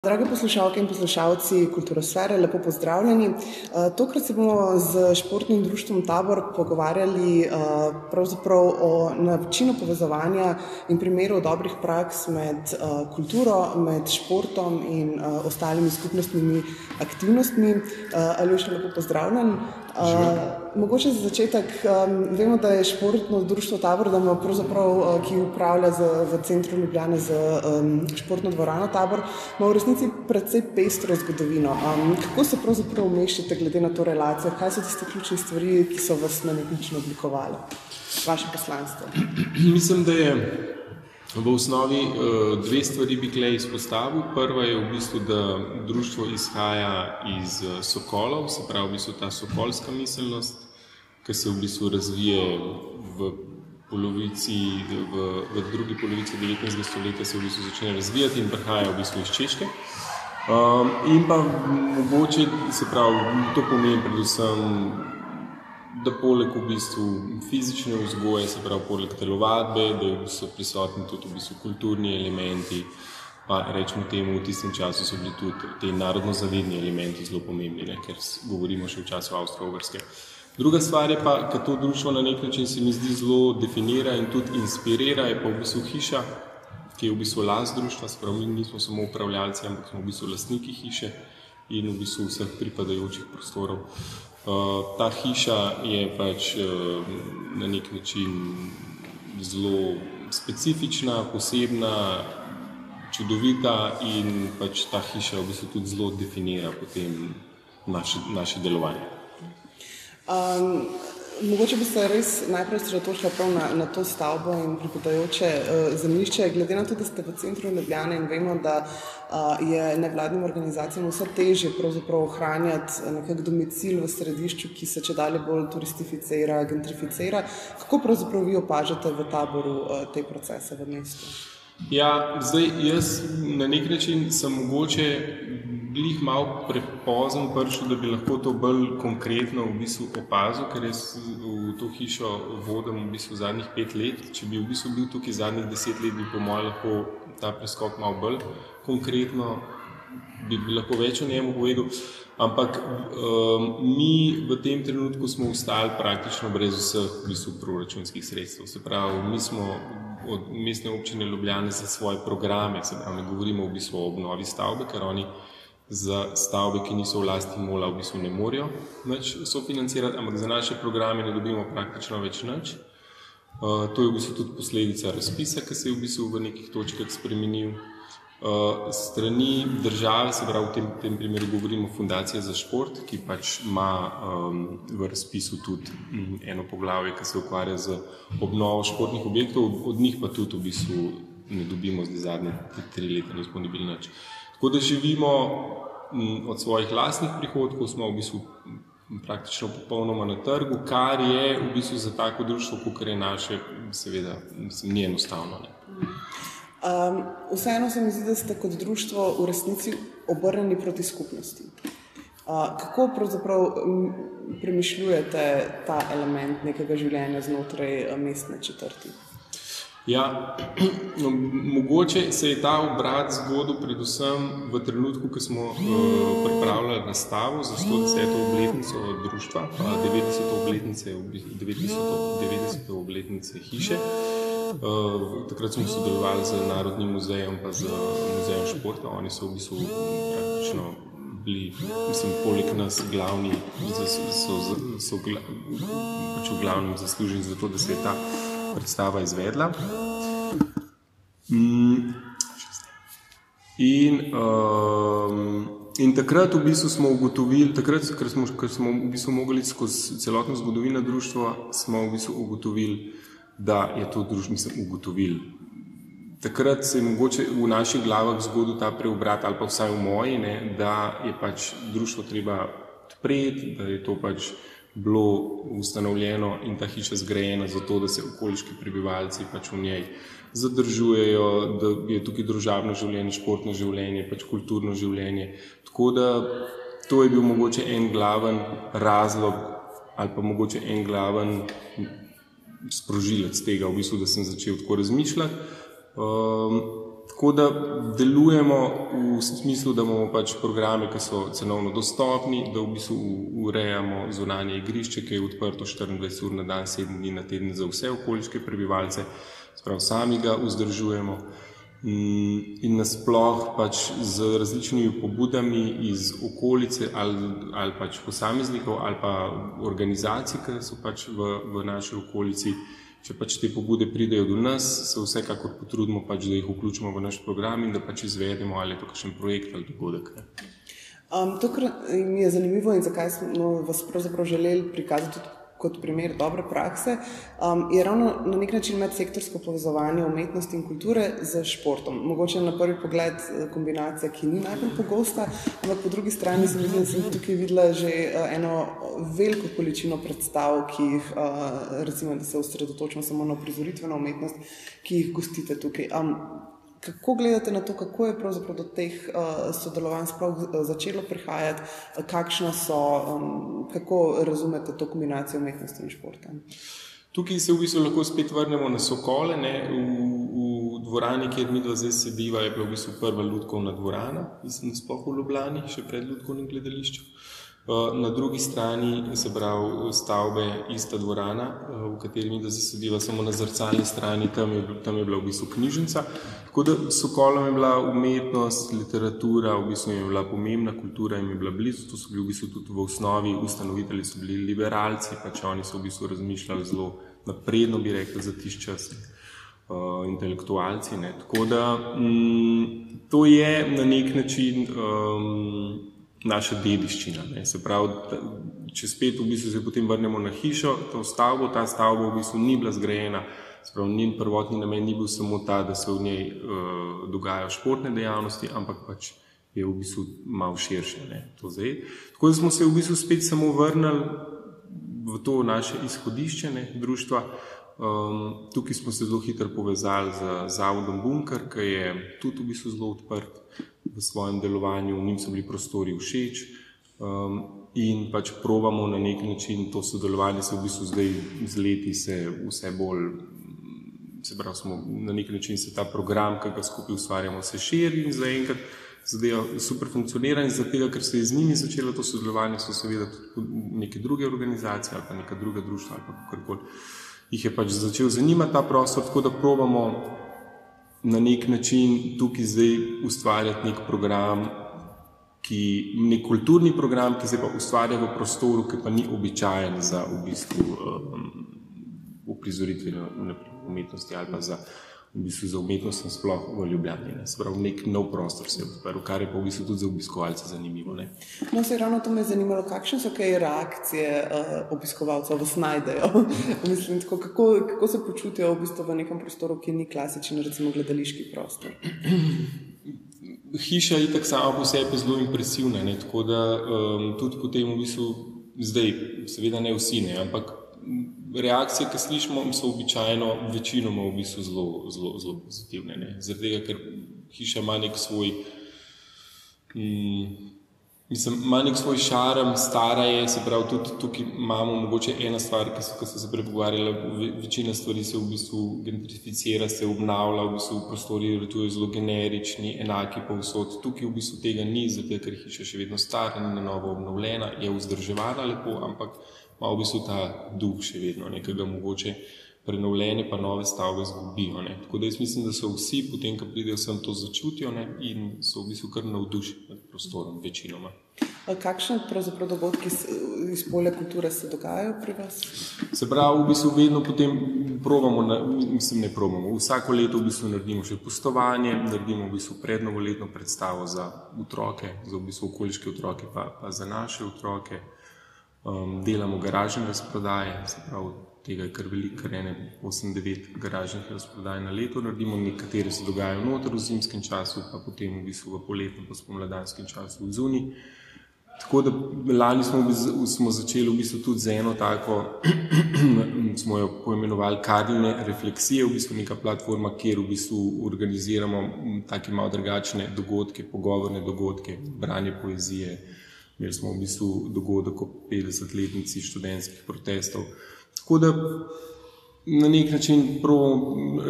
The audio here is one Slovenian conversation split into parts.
Drage poslušalke in poslušalci Kulturosfere, lepo pozdravljeni. Eh, tokrat se bomo z športnim društvom Tabor pogovarjali eh, o načinu povezovanja in primeru dobrih praks med eh, kulturo, med športom in ostalimi skupnostnimi aktivnostmi. Aljoša, lepo pozdravljen. Mogoče za začetek, vemo, da je športno društvo Tabor, da ima pravzaprav, ki upravlja z, v centru Ljubljane z športno dvorano Tabor, ima v resnici precej pestro zgodovino. Um, kako se pravzaprav umeščate glede na to relacijo? Kaj so tiste ključne stvari, ki so vas na nek način oblikovali, vaše poslanstvo? Mislim, da je v osnovi uh, dve stvari bi klej izpostavil. Prva je v bistvu, da društvo izhaja iz uh, sokolov, se pravi v bistvu ta sokolska miselnost, ki se v bistvu razvije v polovici, v, v drugi polovici 19. stoletja se v bistvu začne razvijati in prihaja v bistvu iz Češke. Um, in pa mogoče se pravi, to pomeni predvsem, da poleg v bistvu fizične vzgoje, se pravi, poleg telovadbe, da so prisotni tudi v bistvu kulturni elementi. Pa rečemo temu, v tistem času so bili tudi ti narodno-zavedni elementi zelo pomembni, ne, ker govorimo še v času Avstrije-Ogrske. Uh, Druga stvar je pa, da to društvo na nek način se mi zdi zelo definira in tudi inspirira, je pa v bistvu hiša, ki je v bistvu last društva, spravo mi nismo samo upravljalci, ampak smo v bistvu lastniki hiše in v bistvu vseh pripadajočih prostorov. Uh, ta hiša je pač uh, na nek način zelo specifična, posebna, čudovita in pač ta hiša v bistvu tudi zelo definira potem naše, naše delovanje. Um, mogoče bi se res najprej osredotočila prav na, na to stavbo in pripadajoče uh, zemljišče. Glede na to, da ste v centru Ljubljane in vemo, da uh, je nevladnim organizacijam vse težje ohranjati nekak domicil v središču, ki se če dalje bolj turistificira, gentrificira, kako pravzaprav vi opažate v taboru uh, te procese v mestu? Ja, zdaj jaz na nek način sem mogoče glih malo prepozen prišel, da bi lahko to bolj konkretno v bistvu opazil, ker jaz v to hišo vodim v bistvu zadnjih pet let. Če bi v bistvu bil tukaj zadnjih deset let, bi po mojem lahko ta preskok malo bolj konkretno, bi, bi lahko več o njemu povedal. Ampak um, mi v tem trenutku smo ostali praktično brez vseh v bistvu, proračunskih sredstev. Se pravi, mi smo od mestne občine Ljubljane za svoje programe, se pravi, ne govorimo v bistvu o obnovi stavbe, ker oni za stavbe, ki niso v lasti mola, v bistvu ne morejo več sofinancirati, ampak za naše programe ne dobimo praktično več nič. Uh, to je v bistvu tudi posledica razpisa, ki se je v bistvu v nekih točkah spremenil. Uh, strani države, se pravi v tem, tem primeru govorimo o Fundaciji za šport, ki pač ima um, v razpisu tudi um, eno poglavje, ki se ukvarja z obnovo športnih objektov, od njih pa tudi v bistvu ne dobimo zdaj zadnje tri leta, nismo dobili nič. Tako da živimo od svojih lastnih prihodkov, smo v bistvu praktično popolnoma na trgu, kar je v bistvu za tako društvo, kot je naše, seveda, mislim, ni enostavno. Um, vseeno se mi zdi, da ste kot društvo v resnici obrnjeni proti skupnosti. Uh, kako pravzaprav premišljujete ta element nekega življenja znotraj mestne četrti? Ja, no, mogoče se je ta obrat zgodil predvsem v trenutku, ko smo uh, pripravljali nastavo za 110. obletnico društva, pa 90. obletnice, 90. 90. obletnice hiše. Uh, takrat smo sodelovali z Narodnim muzejem in z muzejem športa. Oni so v bistvu praktično bili, mislim, poleg nas glavni, so, so, so gla, pač v glavnem zasluženi za to, da se je ta predstava izvedla. Mm. In, um, in takrat v bistvu smo ugotovili, takrat, ker smo, ker smo v bistvu mogli skozi celotno zgodovino društva, smo v bistvu ugotovili, da je to društvo, mislim, ugotovili. Takrat se je mogoče v naših glavah zgodil ta preobrat, ali pa vsaj v moji, ne, da je pač društvo treba odpreti, da je to pač bilo ustanovljeno in ta hiša zgrajena zato, da se okoliški prebivalci pač v njej zadržujejo, da je tukaj družabno življenje, športno življenje, pač kulturno življenje. Tako da to je bil mogoče en glaven razlog ali pa mogoče en glaven sprožilec tega, v bistvu, da sem začel tako razmišljati. Um, Tako da delujemo v smislu, da imamo pač programe, ki so cenovno dostopni, da v bistvu urejamo zunanje igrišče, ki je odprto 24 ur na dan, 7 dni na teden za vse okoliške prebivalce, sprav sami ga vzdržujemo. In nasploh pač z različnimi pobudami iz okolice ali, ali pač posameznikov ali pa organizacij, ki so pač v, v naši okolici, če pač te pobude pridejo do nas, se vsekakor potrudimo, pač, da jih vključimo v naš program in da pač izvedemo ali pa kakšen projekt ali dogodek. Um, to, kar mi je zanimivo in zakaj smo vas pravzaprav želeli prikazati tudi kot primer dobre prakse, um, je ravno na nek način medsektorsko povezovanje umetnosti in kulture z športom. Mogoče na prvi pogled eh, kombinacija, ki ni najbolj pogosta, ampak po drugi strani sem, mislim, sem tukaj videla že uh, eno veliko količino predstav, ki jih, uh, recimo, da se osredotočimo samo na prizoritveno umetnost, ki jih gostite tukaj. Um, Kako gledate na to, kako je pravzaprav do teh uh, sodelovanj sploh uh, začelo prihajati, uh, kakšno so, um, kako razumete to kombinacijo umetnosti in športa? Tukaj se v bistvu lahko spet vrnemo na Sokole. Ne? V, v dvorani, kjer mi dva zdaj sediva, je bila v bistvu prva ljudkovna dvorana, mislim, sploh v Ljubljani, še pred ljudkovnim gledališčem. Na drugi strani se pravi stavbe, ista dvorana, v kateri mi zdaj sediva samo na zrcalni strani, tam je, tam je bila v bistvu knjižnica. Tako da so kolom je bila umetnost, literatura, v bistvu je bila pomembna kultura in je bila blizu. To so bili v bistvu tudi v osnovi ustanovitelji, so bili liberalci, pač oni so v bistvu razmišljali zelo napredno, bi rekli, za tiš čas. Uh, intelektualci. Ne. Tako da mm, to je na nek način um, naša dediščina. Ne. Se pravi, če spet v bistvu se potem vrnemo na hišo, to stavbo, ta stavba v bistvu ni bila zgrajena, sprav, njen prvotni namen ni bil samo ta, da se v njej uh, dogajajo športne dejavnosti, ampak pač je v bistvu malo širše. Tako da smo se v bistvu spet samo vrnili v to naše izhodišče ne, društva. Um, tukaj smo se zelo hitro povezali z Zavodom Bunker, ki je tudi v bistvu zelo odprt v svojem delovanju, njim so bili prostori všeč um, in pač probamo na nek način to sodelovanje, se v bistvu zdaj z leti se vse bolj, se pravi, smo na nek način se ta program, ki ga skupaj ustvarjamo, se širi in zaenkrat zadeva super funkcionira in zato, ker se je z njimi začelo to sodelovanje, so seveda tudi neke druge organizacije ali pa neka druga društva ali kakorkoli. Jih je pač začel zanimati ta prostor, tako da probamo na nek način tukaj zdaj ustvarjati nek program, ki, nek kulturni program, ki se pa ustvarja v prostoru, ki pa ni običajen za v bistvu um, uprizoritvene umetnosti ali pa za, v bistvu za umetnost sploh v Ljubljani. Ne. Sprav nek nov prostor se je odprl, kar je pa v bistvu tudi za obiskovalce zanimivo. Ne. No, se ravno to me je zanimalo, kakšne so kaj reakcije uh, obiskovalcev, vas najdejo. Mislim, tako, kako, kako se počutijo v bistvu v nekem prostoru, ki ni klasičen, recimo gledališki prostor. Hiša je tako sama po sebi zelo impresivna, ne? tako da um, tudi potem v bistvu zdaj, seveda ne vsi, ne? ampak reakcije, ki slišimo, so običajno večinoma v bistvu zelo, zelo, zelo pozitivne. Zaradi tega, ker hiša ima nek svoj. Um, Mislim, ima nek svoj šarm, stara je, se pravi, tudi tukaj imamo mogoče ena stvar, ki so, ki so se prepogovarjali, večina stvari se v bistvu gentrificira, se obnavlja, v bistvu prostori so zelo generični, enaki pa vsod. Tukaj v bistvu tega ni, zato ker je hiša še vedno stara, ni na novo obnovljena, je vzdrževana lepo, ampak ima v bistvu ta duh še vedno nekega mogoče prenovljene, pa nove stavbe zgubijo. Ne. Tako da jaz mislim, da so vsi, potem, ko pridejo sem, to začutijo ne, in so v bistvu kar navdušeni nad prostorom, večinoma. Kakšne pravzaprav dogodki iz polja kulture se dogajajo pri vas? Se pravi, v bistvu vedno potem probamo, na, mislim, ne probamo. Vsako leto v bistvu naredimo še postovanje, naredimo v bistvu prednovoletno predstavo za otroke, za v bistvu okoliške otroke, pa, pa za naše otroke. Um, delamo garažne razprodaje, se pravi, tega je kar veliko, kar ene 8-9 garažnih razprodaj na leto naredimo, nekatere se dogajajo noter v zimskem času, pa potem v bistvu v poletnem, pa spomladanskem času v zuni. Tako da lani smo, smo začeli v bistvu tudi z eno tako, smo jo poimenovali Karline refleksije, v bistvu neka platforma, kjer v bistvu organiziramo take malo drugačne dogodke, pogovorne dogodke, branje poezije. Imeli smo v bistvu dogodek o 50-letnici študentskih protestov. Tako da na nek način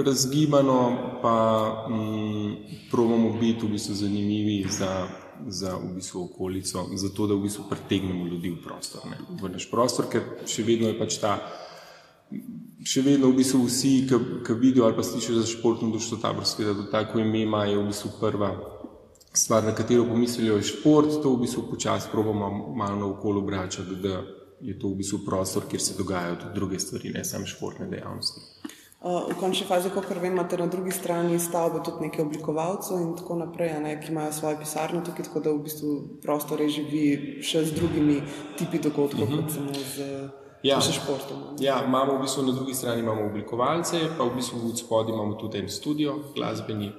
razgibano, pa mm, pravimo biti v bistvu zanimivi za, za v bistvu okolico, zato da v bistvu pritegnemo ljudi v prostor, ne, v naš prostor, ker še vedno je pač ta. Še vedno v bistvu vsi, ki vidijo ali pa slišijo za športno društvo Tabor, seveda to tako ime ima, je v bistvu prva stvar, na katero pomislijo, je šport, to v bistvu počasi probamo malo na okolju obračati, da je to v bistvu prostor, kjer se dogajajo tudi druge stvari, ne samo športne dejavnosti. Uh, v končni fazi, kot vem, imate na drugi strani stavbe tudi nekaj oblikovalcev in tako naprej, ne, ki imajo svoje pisarne tukaj, tako da v bistvu prostor živi še z drugimi tipi dogodkov, uh -huh. kot samo z ja. športom. Ja, imamo v bistvu na drugi strani imamo oblikovalce, pa v bistvu v spodnji imamo tudi en studio glasbeni.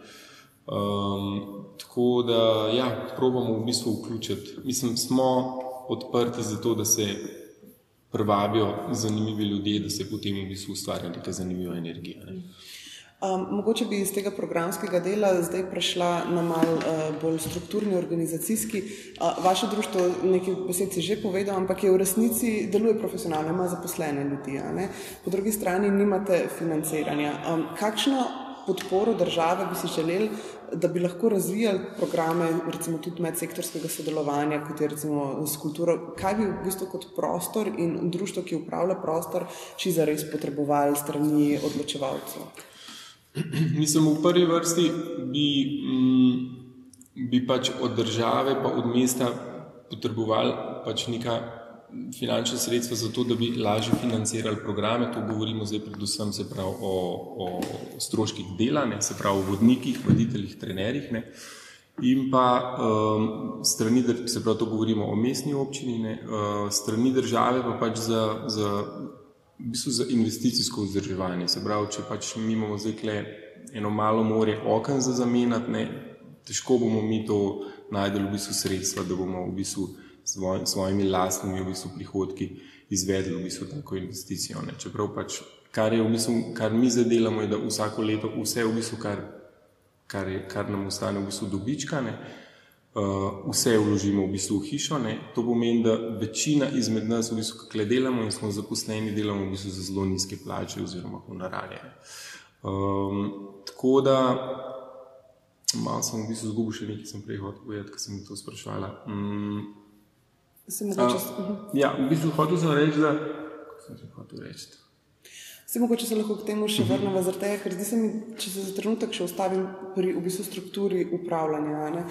Um, tako da, ja, probamo v bistvu vključiti. Mislim, smo odprti za to, da se privabijo zanimivi ljudje, da se potem v bistvu ustvarja neka zanimiva energija. Ne. Um, mogoče bi iz tega programskega dela zdaj prešla na mal uh, bolj strukturni, organizacijski. Uh, vaše društvo, nekaj besed si že povedal, ampak je v resnici deluje profesionalno, ima zaposlene ljudi. Po drugi strani nimate financiranja. Um, kakšno podporo države bi si želeli, da bi lahko razvijali programe, recimo tudi medsektorskega sodelovanja, kot je recimo s kulturo, kaj bi v bistvu kot prostor in društvo, ki upravlja prostor, či zares potrebovali strani odločevalcev? Mislim, v prvi vrsti bi, mm, bi pač od države pa od mesta potrebovali pač nekaj finančne sredstva za to, da bi lažje financirali programe. To govorimo zdaj predvsem pravi, o, o stroških dela, ne, se pravi o vodnikih, voditeljih, trenerjih. Ne. In pa um, strani, se pravi, to govorimo o mestni občini, ne, uh, strani države pa pač za, za, v bistvu za investicijsko vzdrževanje. Se pravi, če pač mi imamo zdaj eno malo more okn za zamenjati, ne, težko bomo mi to najdeli v bistvu sredstva, da bomo v bistvu svoj, svojimi lastnimi v bistvu, prihodki izvedli v bistvu tako investicijo. Ne. Čeprav pač, kar, v bistvu, kar mi zdaj delamo, je, da vsako leto vse, v bistvu, kar, kar, je, kar nam ostane v bistvu dobička, ne, uh, vse vložimo v, bistvu v hišo. Ne. To pomeni, da večina izmed nas, v bistvu, kaj delamo in smo zaposleni, delamo v bistvu za zelo nizke plače oziroma honorarje. Um, tako da, malo sem v bistvu zgubil še nekaj, sem prej hotel povedati, ker sem to sprašvala. Um, Se mogoče... uh, ja, v bistvu hotel sem reči, da sem se hotel reči. Se mogoče se lahko k temu še mhm. vrnemo, uh -huh. ker zdi se mi, če se za trenutek še ustavim pri v bistvu strukturi upravljanja.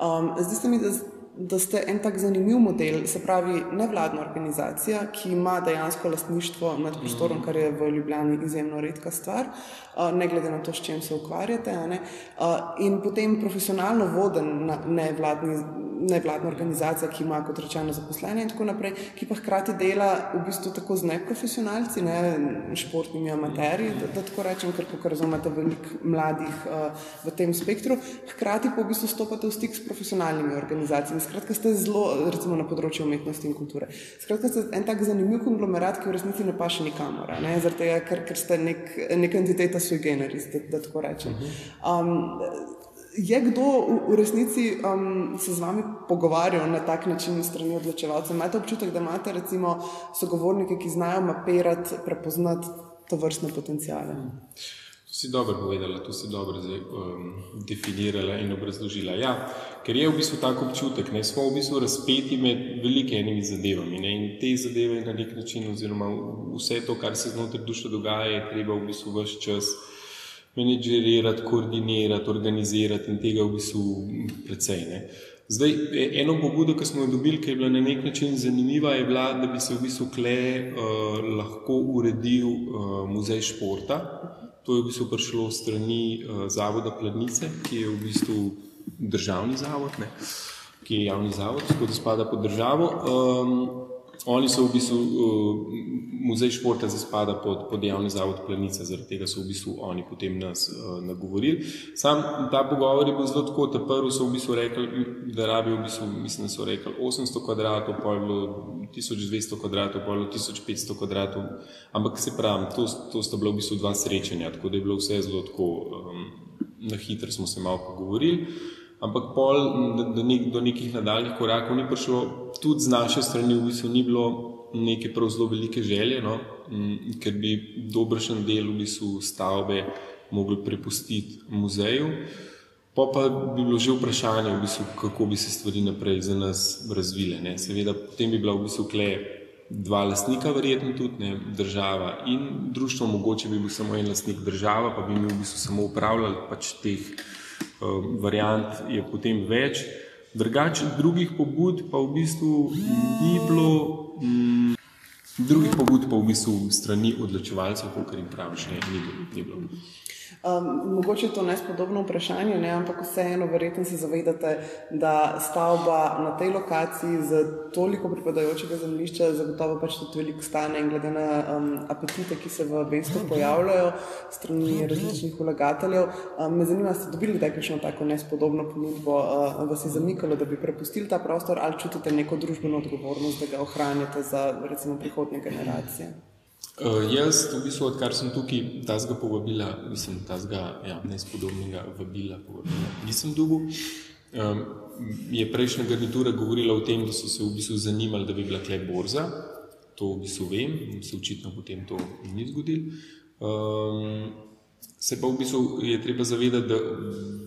Um, zdi se mi, da da ste en tak zanimiv model, se pravi nevladna organizacija, ki ima dejansko lastništvo nad prostorom, kar je v Ljubljani izjemno redka stvar, ne glede na to, s čim se ukvarjate, in potem profesionalno voden nevladni. Nevladna organizacija, ki ima, kot rečeno, zaposlene, in tako naprej, ki pa hkrati dela v bistvu tako z neprofesionalci, ne športnimi amaterji, da, da tako rečem, ker, kot razumete, veliko mladih uh, v tem spektru, hkrati pa v bistvu stopate v stik s profesionalnimi organizacijami, Skratka, ste zelo, recimo na področju umetnosti in kulture. Skratka, ste en tak zanimiv konglomerat, ki v resnici ne paše nikamor, ne? zaradi tega, ker, ker ste nek, neka entiteta sui generis, da, da tako rečem. Um, je kdo v, resnici um, se z vami pogovarjal na tak način strani odločevalcev? Imate občutek, da imate recimo sogovornike, ki znajo mapirati, prepoznati to vrstne potencijale? Mm si dobro povedala, to si dobro zdaj, um, definirala in obrazložila. Ja, ker je v bistvu tako občutek, da smo v bistvu razpeti med velikimi zadevami ne, in te zadeve na nek način, oziroma vse to, kar se znotraj duše dogaja, je treba v bistvu vse čas menedžerirati, koordinirati, organizirati in tega v bistvu precej. Ne. Zdaj, e, eno pobudo, ki smo jo dobili, ki je bila na nek način zanimiva, je bila, da bi se v bistvu kle uh, lahko uredil uh, muzej športa. To je v bistvu prišlo strani uh, Zavoda Pladnice, ki je v bistvu državni zavod, ne, ki je javni zavod, tako da spada pod državo. Um, oni so v bistvu, uh, muzej športa zdaj spada pod, pod javni zavod Pladnice, zaradi tega so v bistvu oni potem nas uh, nagovorili. Sam ta pogovor je bil zelo tako, da prvo so v bistvu rekli, da rabijo, v bistvu, mislim, da so rekli 800 kvadratov, pa je bilo 1200 kvadratov, pa je bilo 1500 kvadratov, ampak se pravi, to, to sta bila v bistvu dva srečanja, tako da je bilo vse zelo tako, um, na hitro smo se malo pogovorili. Ampak pol, da nek, do nekih nadaljnih korakov ni prišlo, tudi z naše strani v bistvu ni bilo neke prav zelo velike želje, no? ker bi dobršen del v bistvu stavbe mogli prepustiti muzeju. Pa pa bi bilo že vprašanje, v bistvu, kako bi se stvari naprej za nas razvile. Ne? Seveda, potem bi bila v bistvu kle dva lastnika, verjetno tudi ne? država in društvo, mogoče bi bil samo en lastnik država, pa bi mi v bistvu samo upravljali, pač teh variant je potem več. Drugače, drugih pobud pa v bistvu ni bilo, mm, drugih pobud pa v bistvu strani odločevalcev, kot jim praviš, ne, ni bilo. Ni bilo. Um, mogoče je to nespodobno vprašanje, ne? ampak vseeno, verjetno se zavedate, da stavba na tej lokaciji z toliko pripadajočega zemljišča zagotovo pač tudi veliko stane in glede na um, apetite, ki se v mestu pojavljajo strani različnih vlagateljev. Um, me zanima, ste dobili kdaj kakšno tako nespodobno ponudbo, uh, vas je zamikalo, da bi prepustili ta prostor ali čutite neko družbeno odgovornost, da ga ohranjate za recimo prihodnje generacije? Uh, jaz, v bistvu, odkar sem tukaj, ta zga povabila, mislim, ta zga ja, nespodobnega vabila, povabila, nisem dugo. Um, je prejšnja garnitura govorila o tem, da so se v bistvu zanimali, da bi bila klep borza. To v bistvu vem, se očitno potem to ni zgodilo. Um, Se pa v bistvu je treba zavedati, da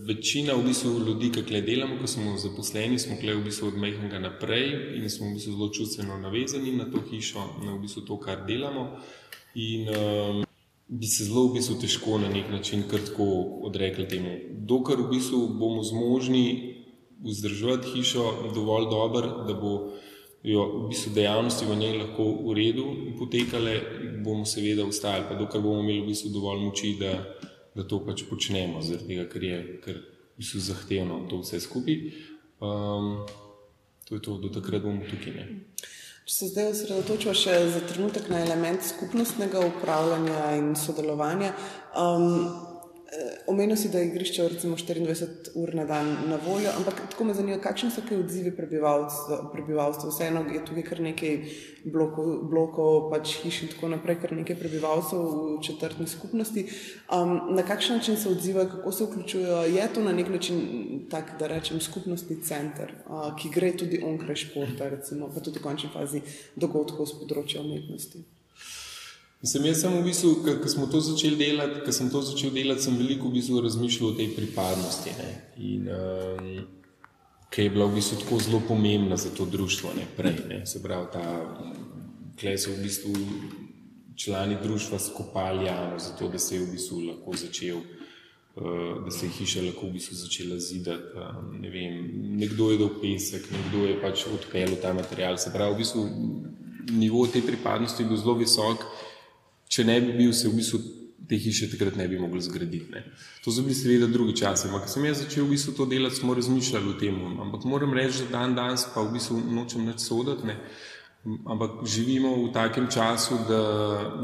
večina v bistvu ljudi, ki tukaj delamo, ko smo zaposleni, smo tukaj v bistvu od majhnega naprej in smo v bistvu zelo čustveno navezani na to hišo, na v bistvu to, kar delamo. In um, bi se zelo v bistvu težko na nek način kratko odrekli temu. Dokler v bistvu bomo zmožni vzdrževati hišo dovolj dobro, da bo jo v bistvu dejavnosti v njej lahko v redu potekale, bomo seveda ostali, pa dokler bomo imeli v bistvu dovolj moči, da, da to pač počnemo, zaradi tega, ker je ker v bistvu zahtevno to vse skupaj. Um, to je to, do takrat bomo tukaj. Ne. Če se zdaj osredotočimo še za trenutek na element skupnostnega upravljanja in sodelovanja. Um, omenil si, da je igrišče recimo 24 ur na dan na voljo, ampak tako me zanima, kakšni so ti odzivi prebivalstva. Vseeno je tukaj kar nekaj blokov, blokov pač hiš in tako naprej, kar nekaj prebivalcev v četrtni skupnosti. Um, na kakšen način se odzivajo, kako se vključujejo? Je to na nek način tak, da rečem, skupnostni center, uh, ki gre tudi onkraj športa, recimo, pa tudi v končni fazi dogodkov z področja umetnosti? Sem jaz sem v bistvu, ko smo to začeli delati, ko sem to začel delati, sem veliko v bistvu razmišljal o tej pripadnosti. Ne? In um, ki je bila v bistvu tako zelo pomembna za to društvo, ne prej. Ne? Se pravi, ta klej so v bistvu člani društva skopali jamo, zato da se je v bistvu lahko začel. Uh, da se je hiša lahko v bistvu začela zidati. Um, ne vem, nekdo je dal pesek, nekdo je pač odpeljal ta material. Se pravi, v bistvu nivo te pripadnosti je bil zelo visok, če ne bi bil, se v bistvu te hiše takrat ne bi mogli zgraditi. Ne. To so bili seveda drugi časi. Ampak, sem jaz začel v bistvu to delati, smo razmišljali o tem. Ampak moram reči, da dan danes pa v bistvu nočem več soditi. Ne. Ampak živimo v takem času, da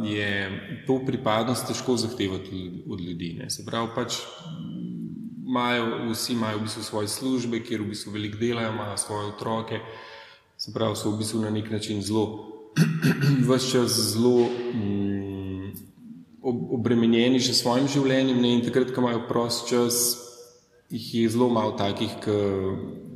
je to pripadnost težko zahtevati od ljudi. Ne. Se pravi, pač imajo, vsi imajo v bistvu svoje službe, kjer v bistvu veliko delajo, imajo svoje otroke. Se pravi, so v bistvu na nek način zelo, vse čas zelo. Mm, obremenjeni že svojim življenjem ne? in takrat, ko imajo prost čas, jih je zelo malo takih, ki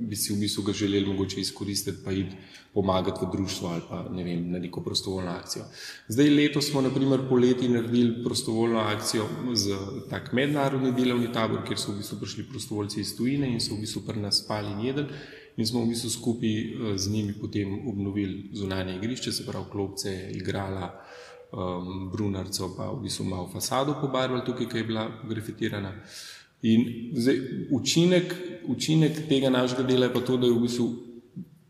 bi si v bistvu ga želeli mogoče izkoristiti, pa jih pomagati v društvu ali pa ne vem, na neko prostovoljno akcijo. Zdaj letos smo naprimer poleti naredili prostovoljno akcijo z tak mednarodni delovni tabor, kjer so v bistvu prišli prostovoljci iz tujine in so v bistvu pri nas spali in jedli. In smo v bistvu skupaj eh, z njimi potem obnovili zunanje igrišče, se pravi klopce, igrala, uh, um, Brunarco, pa v bistvu malo fasado pobarvali tukaj, ki je bila grafitirana. In zdaj, učinek, učinek tega našega dela je pa to, da je v bistvu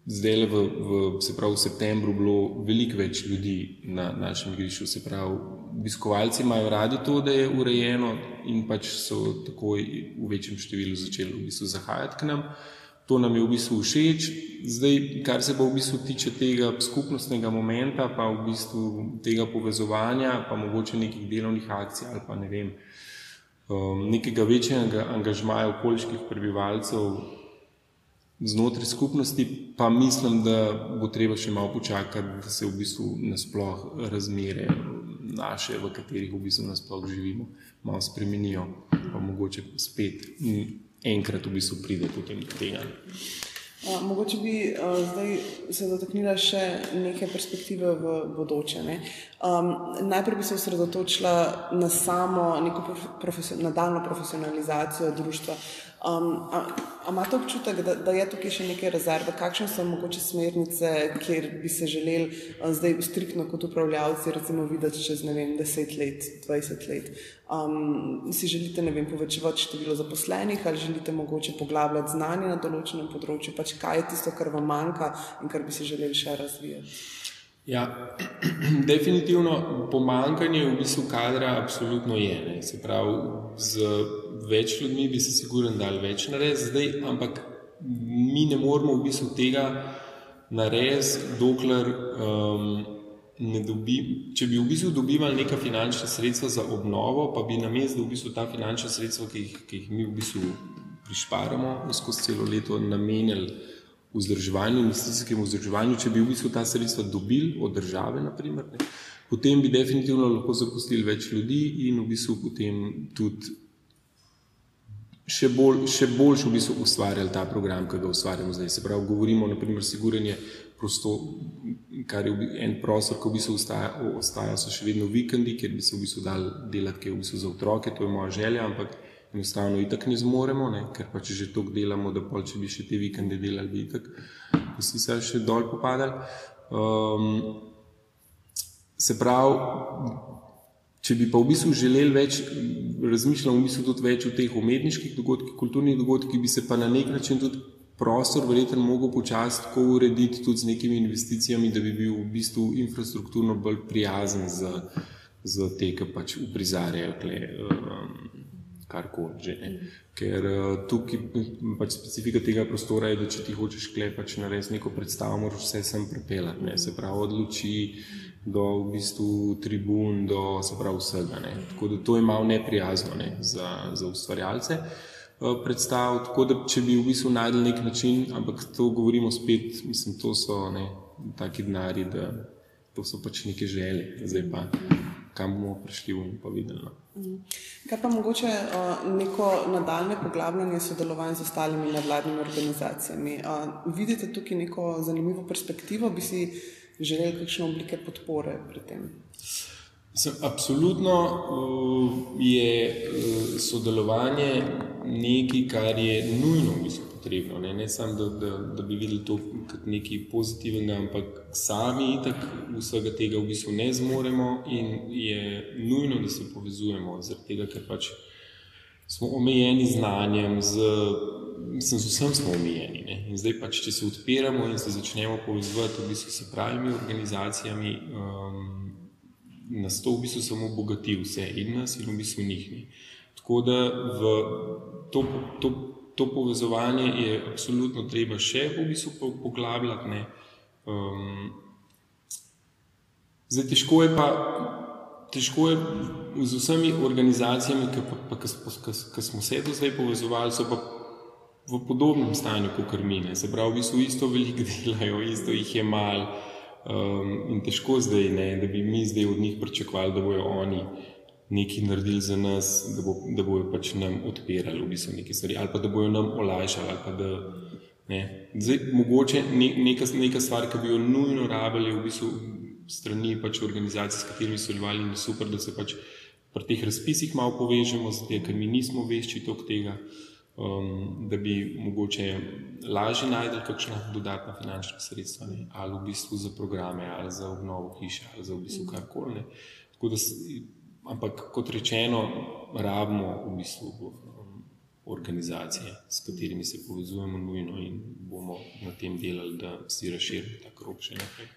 zdaj, v, v, se v septembru bilo veliko več ljudi na našem igrišču. Se pravi, obiskovalci imajo radi to, da je urejeno in pač so takoj v večjem številu začeli v bistvu zahajati k nam. Uh, To nam je v bistvu všeč. Zdaj, kar se pa v bistvu tiče tega skupnostnega momenta, pa v bistvu tega povezovanja, pa mogoče nekih delovnih akcij ali pa ne vem, um, nekega večjega angažmaja okoliških prebivalcev znotraj skupnosti, pa mislim, da bo treba še malo počakati, da se v bistvu nasploh razmere naše, v katerih v bistvu nasploh živimo, malo spremenijo, pa mogoče spet enkrat v bistvu pride potem do tega. Uh, mogoče bi uh, zdaj se dotaknila še neke perspektive v bodoče. Ne? Um, najprej bi se osredotočila na samo neko profesio nadaljno profesionalizacijo družstva. Um, Imate občutek, da, da je tukaj še nekaj rezerve, kakšne so mogoče smernice, kjer bi se želeli uh, zdaj striktno kot upravljavci recimo videti čez ne vem, 10 let, 20 let? Um, si želite vem, povečevati število zaposlenih ali želite mogoče poglabljati znanje na določenem področju? Pač kaj je tisto, kar vam manjka in kar bi si želeli še razvijati? Ja, definitivno pomankanje v bistvu kadra absolutno je. Ne. Se pravi, z več ljudmi bi se sigurno dal več narediti, zdaj, ampak mi ne moramo v bistvu tega narediti, dokler um, ne dobi. Če bi v bistvu dobivali neka finančna sredstva za obnovo, pa bi na mestu v bistvu ta finančna sredstva, ki jih, ki jih mi v bistvu prišparamo skozi celo leto, namenjali vzdrževanju, investicijskem vzdrževanju, če bi v bistvu ta sredstva dobili od države, naprimer, ne, potem bi definitivno lahko zaposlili več ljudi in v bistvu potem tudi še, bolj, še boljš v bistvu ustvarjali ta program, ki ga ustvarjamo zdaj. Se pravi, govorimo naprimer siguranje prostor, kar je en prostor, ki v bistvu ostaja, ostaja, so še vedno vikendi, kjer bi se v bistvu dal delati, ki je v bistvu za otroke, to je moja želja, ampak enostavno itak ne zmoremo, ne? ker pa če že toliko delamo, da pol, če bi še te vikende delali, bi itak vsi se še dol popadali. Um, se pravi, če bi pa v bistvu želeli več, razmišljamo v bistvu tudi več o teh umetniških dogodkih, kulturnih dogodkih, bi se pa na nek način tudi prostor verjetno mogel počasi tako urediti tudi z nekimi investicijami, da bi bil v bistvu infrastrukturno bolj prijazen za, za te, ki pač uprizarjajo tle. Um, karkoli že. Ne. Ker uh, tukaj pač specifika tega prostora je, da če ti hočeš klepati na res neko predstavo, moraš vse sem pripeljati, ne. se pravi od luči do v bistvu tribun, do se pravi vsega. Ne. Tako da to je malo neprijazno ne, za, za ustvarjalce. Uh, predstav, tako da, če bi v bistvu najdel nek način, ampak to govorimo spet, mislim, to so ne, taki denari, da to so pač neke želje, zdaj pa kam bomo prišli in pa videli. No. Kaj pa mogoče uh, neko nadaljne poglabljanje sodelovanja z ostalimi nevladnimi organizacijami? Uh, vidite tukaj neko zanimivo perspektivo, bi si želeli kakšne oblike podpore pri tem? Sem, absolutno uh, je sodelovanje nekaj, kar je nujno v bistvu potrebno. Ne, ne samo, da, da, da bi videli to kot nekaj pozitivnega, ampak sami itak vsega tega v bistvu ne zmoremo in je nujno, da se povezujemo, zaradi tega, ker pač smo omejeni z znanjem, z, mislim, z vsem smo omejeni. Ne. In zdaj pač, če se odpiramo in se začnemo povezovati v bistvu s pravimi organizacijami, um, nas to v bistvu samo bogati vse in nas in v bistvu njih. Tako da v to, to to povezovanje je absolutno treba še v bistvu poglabljati. Um, zdaj, težko je pa, težko je z vsemi organizacijami, ki smo se do zdaj povezovali, so pa v podobnem stanju kot mi. Se pravi, v bistvu isto veliko delajo, isto jih je mal. Um, in težko zdaj, ne, da bi mi zdaj od njih pričakovali, da bojo oni nekaj naredili za nas, da, bo, da bojo pač nam odpirali v bistvu neke stvari, ali pa da bojo nam olajšali. Da, ne. Zdaj, mogoče ne, neka, neka stvar, ki bi jo nujno rabili v bistvu strani pač organizacij, s katerimi so sodelovali, in super, da se pač pri teh razpisih malo povežemo, zato ker mi nismo vešči tok tega. Um, da bi mogoče lažje najdel kakšna dodatna finančna sredstva, ne? ali v bistvu za programe, ali za obnovo hiše, ali za v bistvu karkoli. Tako da Ampak kot rečeno, rabimo v bistvu organizacije, s katerimi se povezujemo nujno in bomo na tem delali, da si razširimo ta krog še naprej.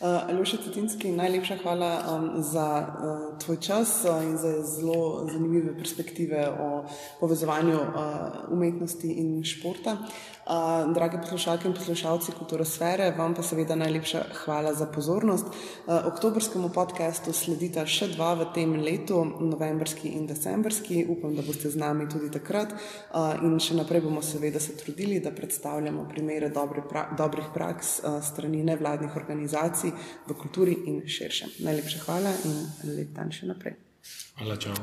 Uh, Aljoša Tutinski, najlepša hvala um, za uh, tvoj čas uh, in za zelo zanimive perspektive o povezovanju uh, umetnosti in športa. Uh, drage poslušalke in poslušalci kulturosfere, vam pa seveda najlepša hvala za pozornost. Uh, oktobrskemu podkastu sledita še dva v tem letu, novembrski in decembrski. Upam, da boste z nami tudi takrat uh, in še naprej bomo seveda se trudili, da predstavljamo primere dobri pra dobrih praks uh, strani nevladnih organizacij v kulturi in širše. Najlepša hvala in lep dan še naprej. Hvala, čau.